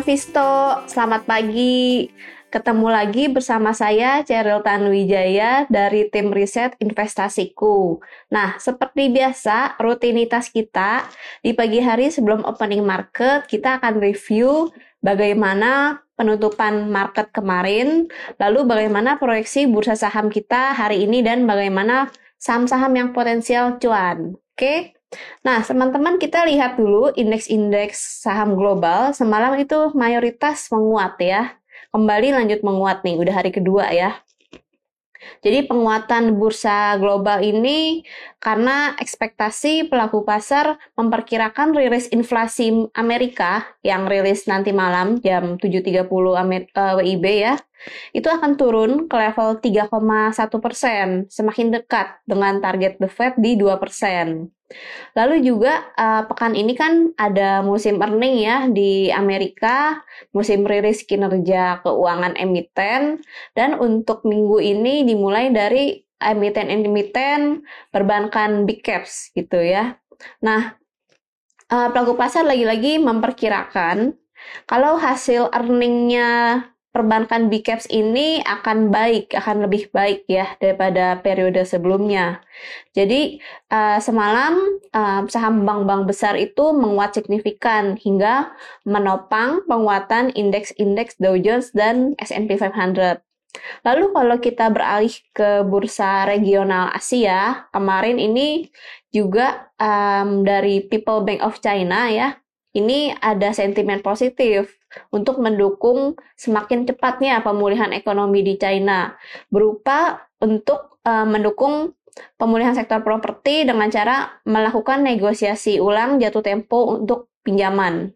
Visto, selamat pagi. Ketemu lagi bersama saya Cheryl Tanwijaya dari tim riset investasiku. Nah, seperti biasa, rutinitas kita di pagi hari sebelum opening market, kita akan review bagaimana penutupan market kemarin, lalu bagaimana proyeksi bursa saham kita hari ini dan bagaimana saham-saham yang potensial cuan. Oke? Nah, teman-teman kita lihat dulu indeks-indeks saham global semalam itu mayoritas menguat ya. Kembali lanjut menguat nih, udah hari kedua ya. Jadi penguatan bursa global ini karena ekspektasi pelaku pasar memperkirakan rilis inflasi Amerika yang rilis nanti malam jam 7.30 WIB ya, itu akan turun ke level 3,1 persen, semakin dekat dengan target The Fed di 2 persen. Lalu juga uh, pekan ini kan ada musim earning ya di Amerika, musim rilis kinerja keuangan emiten dan untuk minggu ini dimulai dari emiten-emiten perbankan big caps gitu ya. Nah, uh, pelaku pasar lagi-lagi memperkirakan kalau hasil earningnya perbankan big caps ini akan baik, akan lebih baik ya daripada periode sebelumnya. Jadi uh, semalam uh, saham bank-bank besar itu menguat signifikan hingga menopang penguatan indeks-indeks Dow Jones dan S&P 500. Lalu kalau kita beralih ke bursa regional Asia, kemarin ini juga um, dari People Bank of China ya, ini ada sentimen positif untuk mendukung semakin cepatnya pemulihan ekonomi di China berupa untuk uh, mendukung pemulihan sektor properti dengan cara melakukan negosiasi ulang jatuh tempo untuk pinjaman.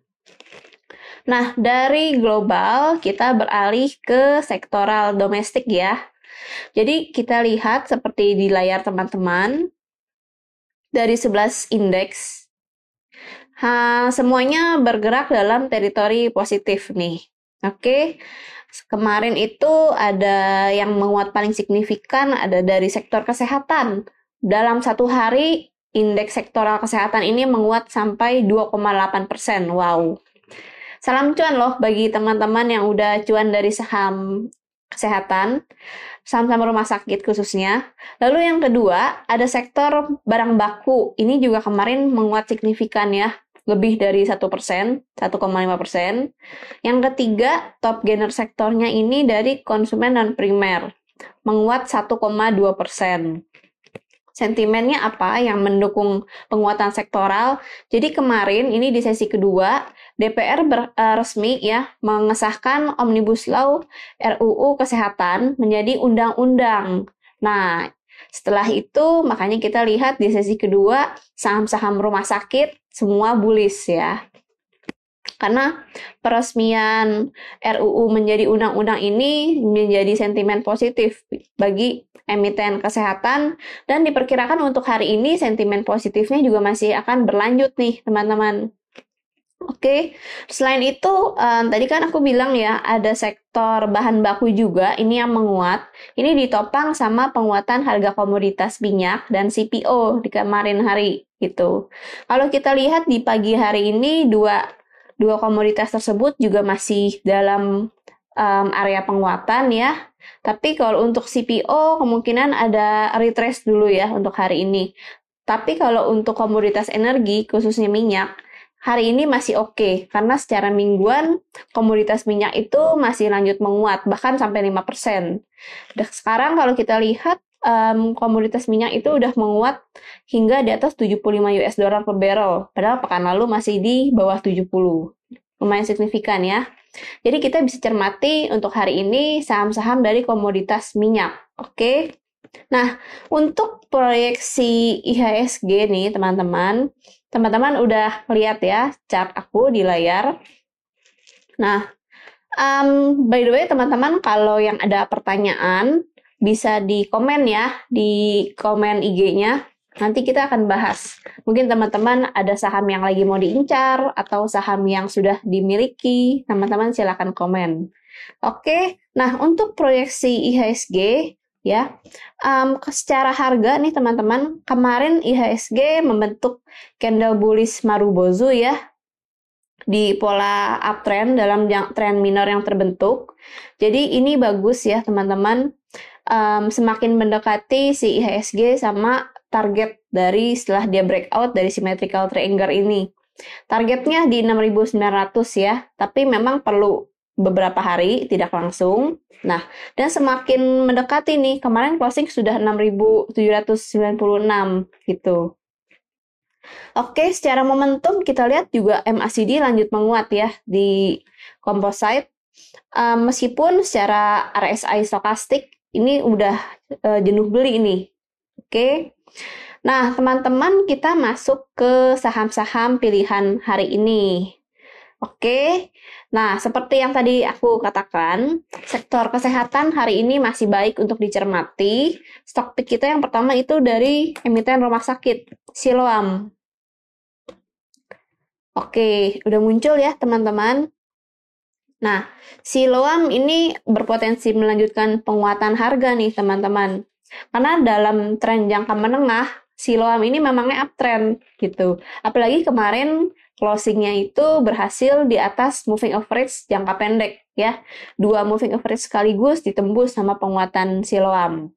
Nah, dari global kita beralih ke sektoral domestik ya. Jadi kita lihat seperti di layar teman-teman dari 11 indeks ha, semuanya bergerak dalam teritori positif nih. Oke. Kemarin itu ada yang menguat paling signifikan ada dari sektor kesehatan. Dalam satu hari indeks sektoral kesehatan ini menguat sampai 2,8 persen. Wow. Salam cuan loh bagi teman-teman yang udah cuan dari saham kesehatan, saham-saham rumah sakit khususnya. Lalu yang kedua, ada sektor barang baku. Ini juga kemarin menguat signifikan ya lebih dari satu persen, 1,5 persen. Yang ketiga, top gainer sektornya ini dari konsumen non primer, menguat 1,2 persen. Sentimennya apa yang mendukung penguatan sektoral? Jadi kemarin ini di sesi kedua DPR ber, uh, resmi ya mengesahkan Omnibus Law RUU Kesehatan menjadi undang-undang. Nah, setelah itu makanya kita lihat di sesi kedua saham-saham rumah sakit semua bullish ya. Karena peresmian RUU menjadi undang-undang ini menjadi sentimen positif bagi emiten kesehatan dan diperkirakan untuk hari ini sentimen positifnya juga masih akan berlanjut nih teman-teman. Oke, selain itu um, tadi kan aku bilang ya ada sektor bahan baku juga ini yang menguat. Ini ditopang sama penguatan harga komoditas minyak dan CPO di kemarin hari gitu. Kalau kita lihat di pagi hari ini dua dua komoditas tersebut juga masih dalam um, area penguatan ya. Tapi kalau untuk CPO kemungkinan ada retrace dulu ya untuk hari ini. Tapi kalau untuk komoditas energi khususnya minyak hari ini masih oke okay, karena secara mingguan komoditas minyak itu masih lanjut menguat bahkan sampai 5%. Dan sekarang kalau kita lihat um, komoditas minyak itu udah menguat hingga di atas 75 US dollar per barrel padahal pekan lalu masih di bawah 70. Lumayan signifikan ya. Jadi kita bisa cermati untuk hari ini saham-saham dari komoditas minyak. Oke. Okay? Nah, untuk proyeksi IHSG nih teman-teman, Teman-teman udah lihat ya chart aku di layar. Nah, um, by the way teman-teman kalau yang ada pertanyaan bisa di komen ya, di komen IG-nya. Nanti kita akan bahas. Mungkin teman-teman ada saham yang lagi mau diincar atau saham yang sudah dimiliki, teman-teman silahkan komen. Oke, nah untuk proyeksi IHSG, ya. Um, secara harga nih teman-teman, kemarin IHSG membentuk candle bullish Marubozu ya. di pola uptrend dalam trend minor yang terbentuk. Jadi ini bagus ya teman-teman. Um, semakin mendekati si IHSG sama target dari setelah dia breakout dari symmetrical triangle ini. Targetnya di 6.900 ya, tapi memang perlu beberapa hari, tidak langsung. Nah, dan semakin mendekati nih, kemarin closing sudah 6.796 gitu. Oke, secara momentum kita lihat juga MACD lanjut menguat ya di composite. Um, meskipun secara RSI stokastik ini udah uh, jenuh beli ini. Oke. Nah, teman-teman kita masuk ke saham-saham pilihan hari ini. Oke, nah seperti yang tadi aku katakan, sektor kesehatan hari ini masih baik untuk dicermati. Stok pick kita yang pertama itu dari emiten rumah sakit, Siloam. Oke, udah muncul ya teman-teman. Nah, Siloam ini berpotensi melanjutkan penguatan harga nih teman-teman. Karena dalam tren jangka menengah, Siloam ini memangnya uptrend gitu. Apalagi kemarin closingnya itu berhasil di atas moving average jangka pendek ya. Dua moving average sekaligus ditembus sama penguatan siloam.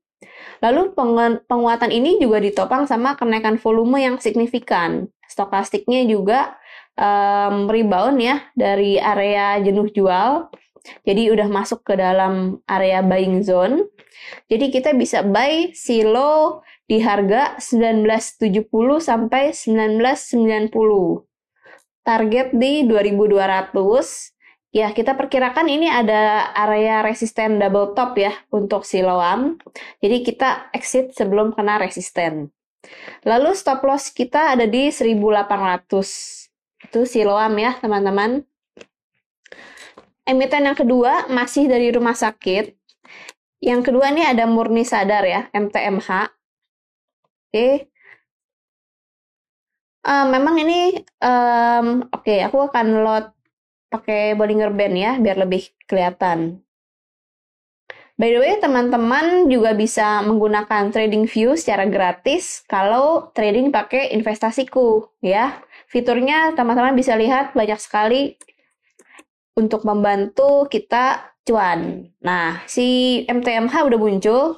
Lalu penguatan ini juga ditopang sama kenaikan volume yang signifikan. Stokastiknya juga um, rebound ya dari area jenuh jual. Jadi udah masuk ke dalam area buying zone. Jadi kita bisa buy silo di harga 1970 sampai 1990 target di 2200. Ya, kita perkirakan ini ada area resisten double top ya untuk siloam. Jadi kita exit sebelum kena resisten. Lalu stop loss kita ada di 1800. Itu siloam ya, teman-teman. Emiten yang kedua masih dari rumah sakit. Yang kedua ini ada murni sadar ya, MTMH. Oke, Uh, memang ini um, oke, okay, aku akan load pakai Bollinger Band ya biar lebih kelihatan. By the way, teman-teman juga bisa menggunakan Trading View secara gratis kalau trading pakai investasiku ya. Fiturnya teman-teman bisa lihat banyak sekali untuk membantu kita cuan. Nah, si MTMH udah muncul.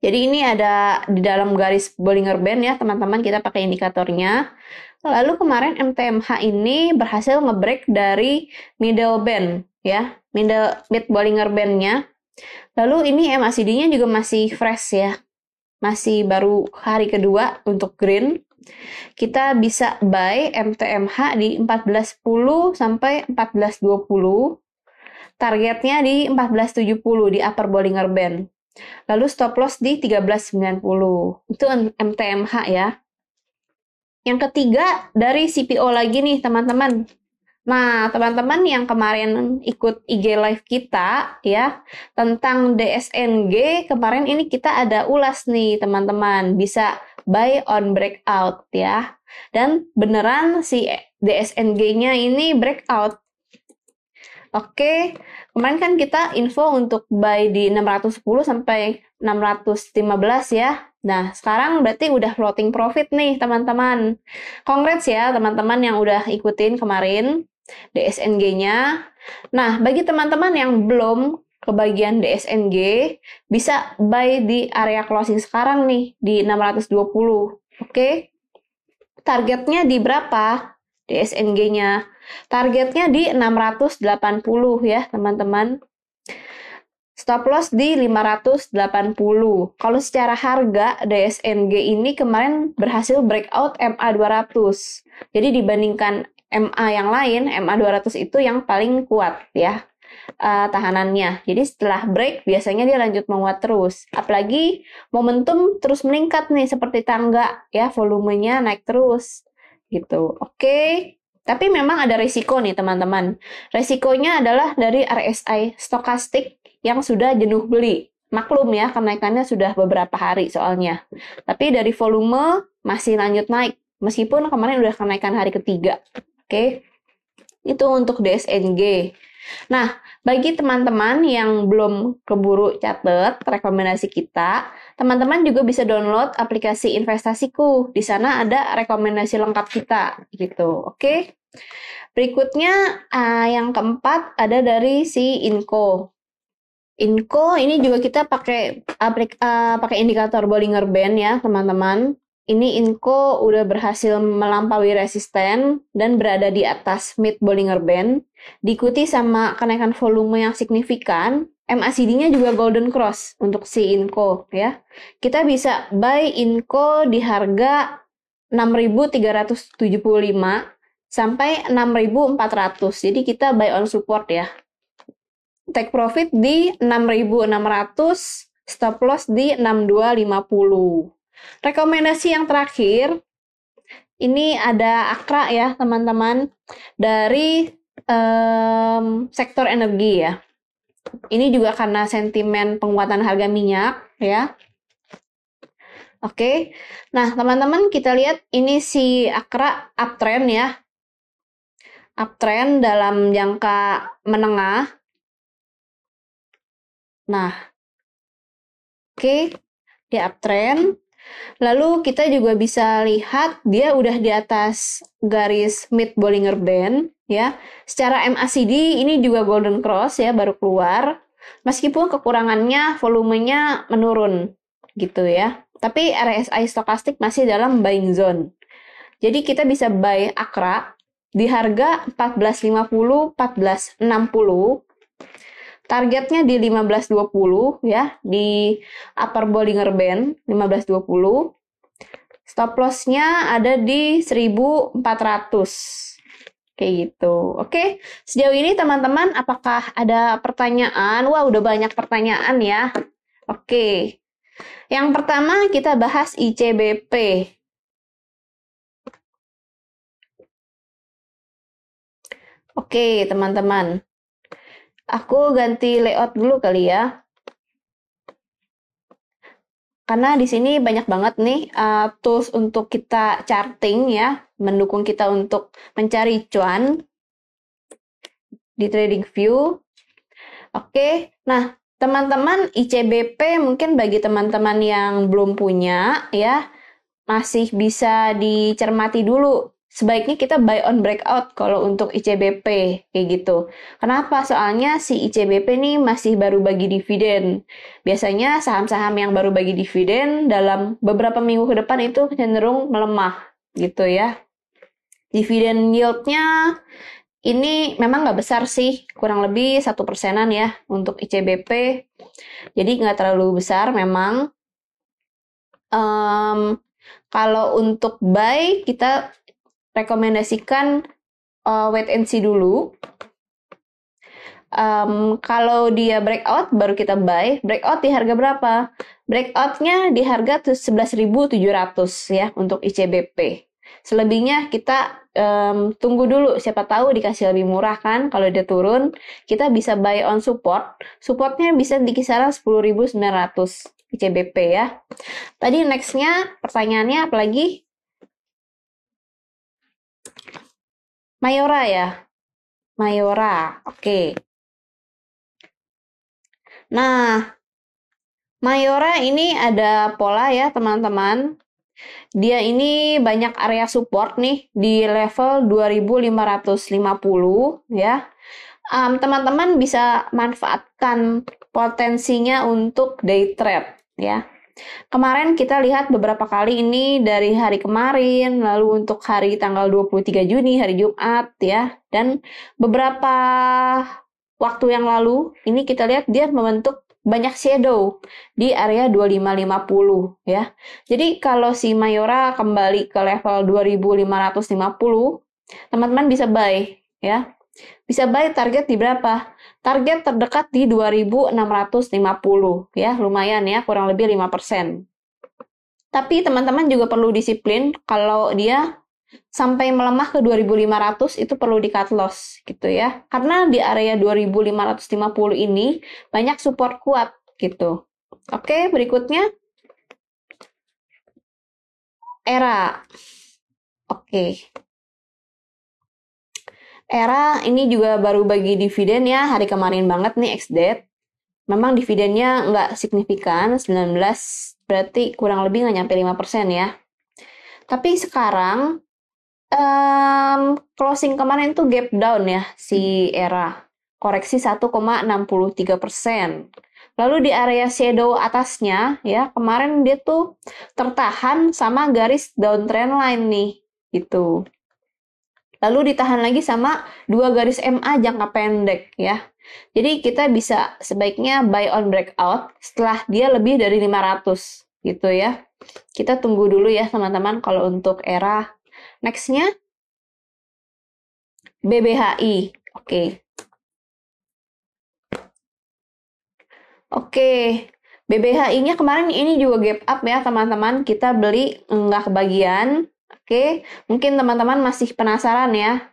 Jadi ini ada di dalam garis Bollinger Band ya teman-teman kita pakai indikatornya. Lalu kemarin MTMH ini berhasil ngebreak dari middle band ya, middle mid Bollinger Band-nya. Lalu ini MACD-nya juga masih fresh ya. Masih baru hari kedua untuk green. Kita bisa buy MTMH di 1410 sampai 1420. Targetnya di 1470 di upper Bollinger Band. Lalu stop loss di 1390. Itu MTMH ya. Yang ketiga dari CPO lagi nih teman-teman. Nah, teman-teman yang kemarin ikut IG live kita ya tentang DSNG, kemarin ini kita ada ulas nih teman-teman, bisa buy on breakout ya. Dan beneran si DSNG-nya ini breakout. Oke, Kemarin kan kita info untuk buy di 610 sampai 615 ya. Nah, sekarang berarti udah floating profit nih, teman-teman. Congrats ya, teman-teman yang udah ikutin kemarin DSNG-nya. Nah, bagi teman-teman yang belum kebagian DSNG, bisa buy di area closing sekarang nih, di 620. Oke? Targetnya di berapa? DSNG-nya. Targetnya di 680 ya, teman-teman. Stop loss di 580. Kalau secara harga DSNG ini kemarin berhasil breakout MA 200. Jadi dibandingkan MA yang lain, MA 200 itu yang paling kuat ya uh, tahanannya. Jadi setelah break biasanya dia lanjut menguat terus. Apalagi momentum terus meningkat nih seperti tangga ya, volumenya naik terus gitu. Oke. Okay. Tapi memang ada risiko nih teman-teman. Resikonya adalah dari RSI stokastik yang sudah jenuh beli. Maklum ya, kenaikannya sudah beberapa hari soalnya. Tapi dari volume masih lanjut naik. Meskipun kemarin udah kenaikan hari ketiga. Oke. Itu untuk DSNG. Nah, bagi teman-teman yang belum keburu catat rekomendasi kita, teman-teman juga bisa download aplikasi investasiku. Di sana ada rekomendasi lengkap kita gitu. Oke. Berikutnya uh, yang keempat ada dari si Inco. Inco ini juga kita pakai aplik, uh, pakai indikator Bollinger Band ya teman-teman. Ini Inco udah berhasil melampaui resisten dan berada di atas mid Bollinger Band, diikuti sama kenaikan volume yang signifikan. MACD-nya juga golden cross untuk si Inco ya. Kita bisa buy Inco di harga 6.375 sampai 6.400. Jadi kita buy on support ya. Take profit di 6.600, stop loss di 6250. Rekomendasi yang terakhir, ini ada Akra ya teman-teman, dari um, sektor energi ya. Ini juga karena sentimen penguatan harga minyak ya. Oke, nah teman-teman kita lihat ini si Akra uptrend ya. Uptrend dalam jangka menengah. Nah, oke, di uptrend. Lalu kita juga bisa lihat dia udah di atas garis mid Bollinger Band ya. Secara MACD ini juga golden cross ya baru keluar. Meskipun kekurangannya volumenya menurun gitu ya. Tapi RSI stokastik masih dalam buying zone. Jadi kita bisa buy Akra di harga 1450 1460 Targetnya di 1520 ya, di upper Bollinger Band 1520. Stop loss-nya ada di 1400. Kayak gitu. Oke, sejauh ini teman-teman apakah ada pertanyaan? Wah, udah banyak pertanyaan ya. Oke. Yang pertama kita bahas ICBP. Oke, teman-teman. Aku ganti layout dulu kali ya. Karena di sini banyak banget nih uh, tools untuk kita charting ya, mendukung kita untuk mencari cuan di trading view. Oke, nah teman-teman ICBP mungkin bagi teman-teman yang belum punya ya, masih bisa dicermati dulu sebaiknya kita buy on breakout kalau untuk ICBP kayak gitu. Kenapa? Soalnya si ICBP ini masih baru bagi dividen. Biasanya saham-saham yang baru bagi dividen dalam beberapa minggu ke depan itu cenderung melemah gitu ya. Dividen yieldnya ini memang nggak besar sih, kurang lebih satu persenan ya untuk ICBP. Jadi nggak terlalu besar memang. Um, kalau untuk buy kita rekomendasikan uh, wait and see dulu. Um, kalau dia breakout baru kita buy. Breakout di harga berapa? Breakoutnya di harga 11.700 ya untuk ICBP. Selebihnya kita um, tunggu dulu, siapa tahu dikasih lebih murah kan. Kalau dia turun, kita bisa buy on support. Supportnya bisa di kisaran 10.900 ICBP ya. Tadi nextnya pertanyaannya apalagi? Mayora ya? Mayora, oke. Okay. Nah, Mayora ini ada pola ya teman-teman. Dia ini banyak area support nih di level 2550 ya. Teman-teman um, bisa manfaatkan potensinya untuk day trade ya. Kemarin kita lihat beberapa kali ini dari hari kemarin, lalu untuk hari tanggal 23 Juni, hari Jumat ya, dan beberapa waktu yang lalu ini kita lihat dia membentuk banyak shadow di area 2550 ya. Jadi kalau si Mayora kembali ke level 2550, teman-teman bisa buy ya. Bisa buy target di berapa? Target terdekat di 2650 ya, lumayan ya, kurang lebih 5%. Tapi teman-teman juga perlu disiplin kalau dia sampai melemah ke 2500 itu perlu di cut loss gitu ya. Karena di area 2550 ini banyak support kuat gitu. Oke, berikutnya era. Oke. Era ini juga baru bagi dividen ya hari kemarin banget nih ex-date. Memang dividennya nggak signifikan, 19 berarti kurang lebih nggak nyampe 5% ya. Tapi sekarang um, closing kemarin tuh gap down ya si era koreksi 1,63 persen. Lalu di area shadow atasnya ya kemarin dia tuh tertahan sama garis downtrend line nih gitu. Lalu ditahan lagi sama dua garis MA jangka pendek ya. Jadi kita bisa sebaiknya buy on breakout setelah dia lebih dari 500 gitu ya. Kita tunggu dulu ya teman-teman kalau untuk era nextnya BBHI. Oke. Okay. Oke, BBHI-nya kemarin ini juga gap up ya teman-teman. Kita beli enggak kebagian. Oke, mungkin teman-teman masih penasaran ya.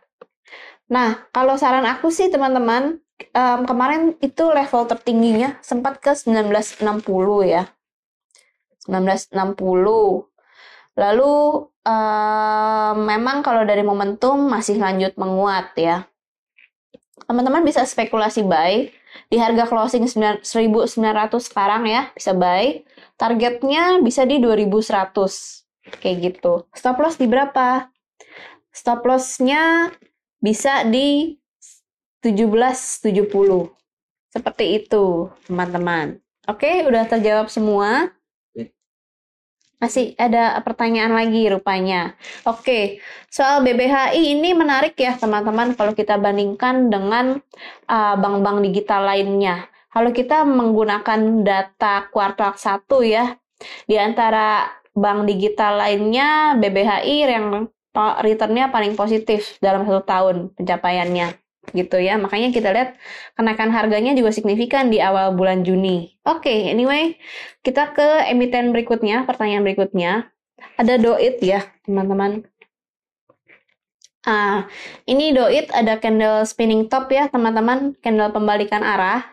Nah, kalau saran aku sih teman-teman, um, kemarin itu level tertingginya sempat ke 1960 ya. 1960. Lalu um, memang kalau dari momentum masih lanjut menguat ya. Teman-teman bisa spekulasi buy di harga closing 1900 sekarang ya, bisa buy. Targetnya bisa di 2100. Kayak gitu. Stop loss di berapa? Stop loss-nya bisa di 1770. Seperti itu, teman-teman. Oke, udah terjawab semua. Masih ada pertanyaan lagi rupanya. Oke, soal BBHI ini menarik ya teman-teman kalau kita bandingkan dengan uh, bank-bank uh, digital lainnya. Kalau kita menggunakan data kuartal 1 ya, di antara bank digital lainnya BBHI yang returnnya paling positif dalam satu tahun pencapaiannya gitu ya. Makanya kita lihat kenaikan harganya juga signifikan di awal bulan Juni. Oke, okay, anyway, kita ke emiten berikutnya, pertanyaan berikutnya. Ada doit ya, teman-teman. Ah, ini doit ada candle spinning top ya, teman-teman, candle pembalikan arah.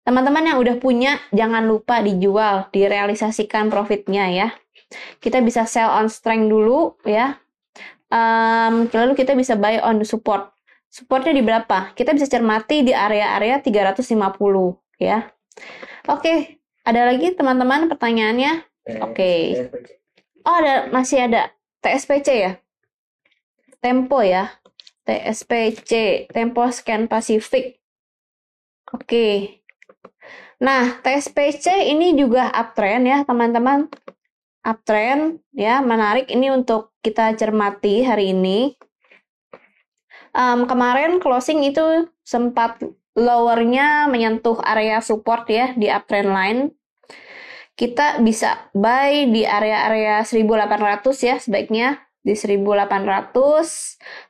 Teman-teman yang udah punya, jangan lupa dijual, direalisasikan profitnya ya. Kita bisa sell on strength dulu ya. Um, lalu kita bisa buy on support supportnya di berapa? Kita bisa cermati di area-area 350 ya. Oke, ada lagi teman-teman pertanyaannya? Oke. Oh, ada masih ada TSPC ya? Tempo ya. TSPC, Tempo Scan Pacific. Oke. Nah, TSPC ini juga uptrend ya, teman-teman. Uptrend ya, menarik ini untuk kita cermati hari ini um, kemarin closing itu sempat lowernya menyentuh area support ya di uptrend line. Kita bisa buy di area-area 1800 ya sebaiknya di 1800,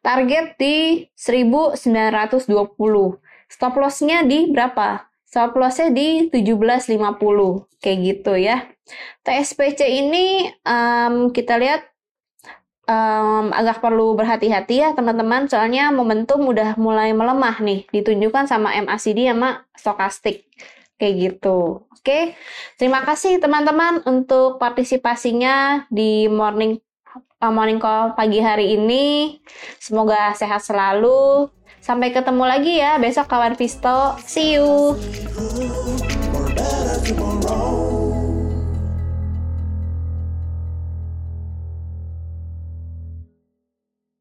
target di 1920. Stop loss-nya di berapa? Stop loss-nya di 1750. Kayak gitu ya. TSPC ini um, kita lihat um, agak perlu berhati-hati ya teman-teman soalnya momentum udah mulai melemah nih ditunjukkan sama MACD sama stokastik kayak gitu. Oke, terima kasih teman-teman untuk partisipasinya di morning uh, morning call pagi hari ini. Semoga sehat selalu. Sampai ketemu lagi ya besok kawan Visto. See you.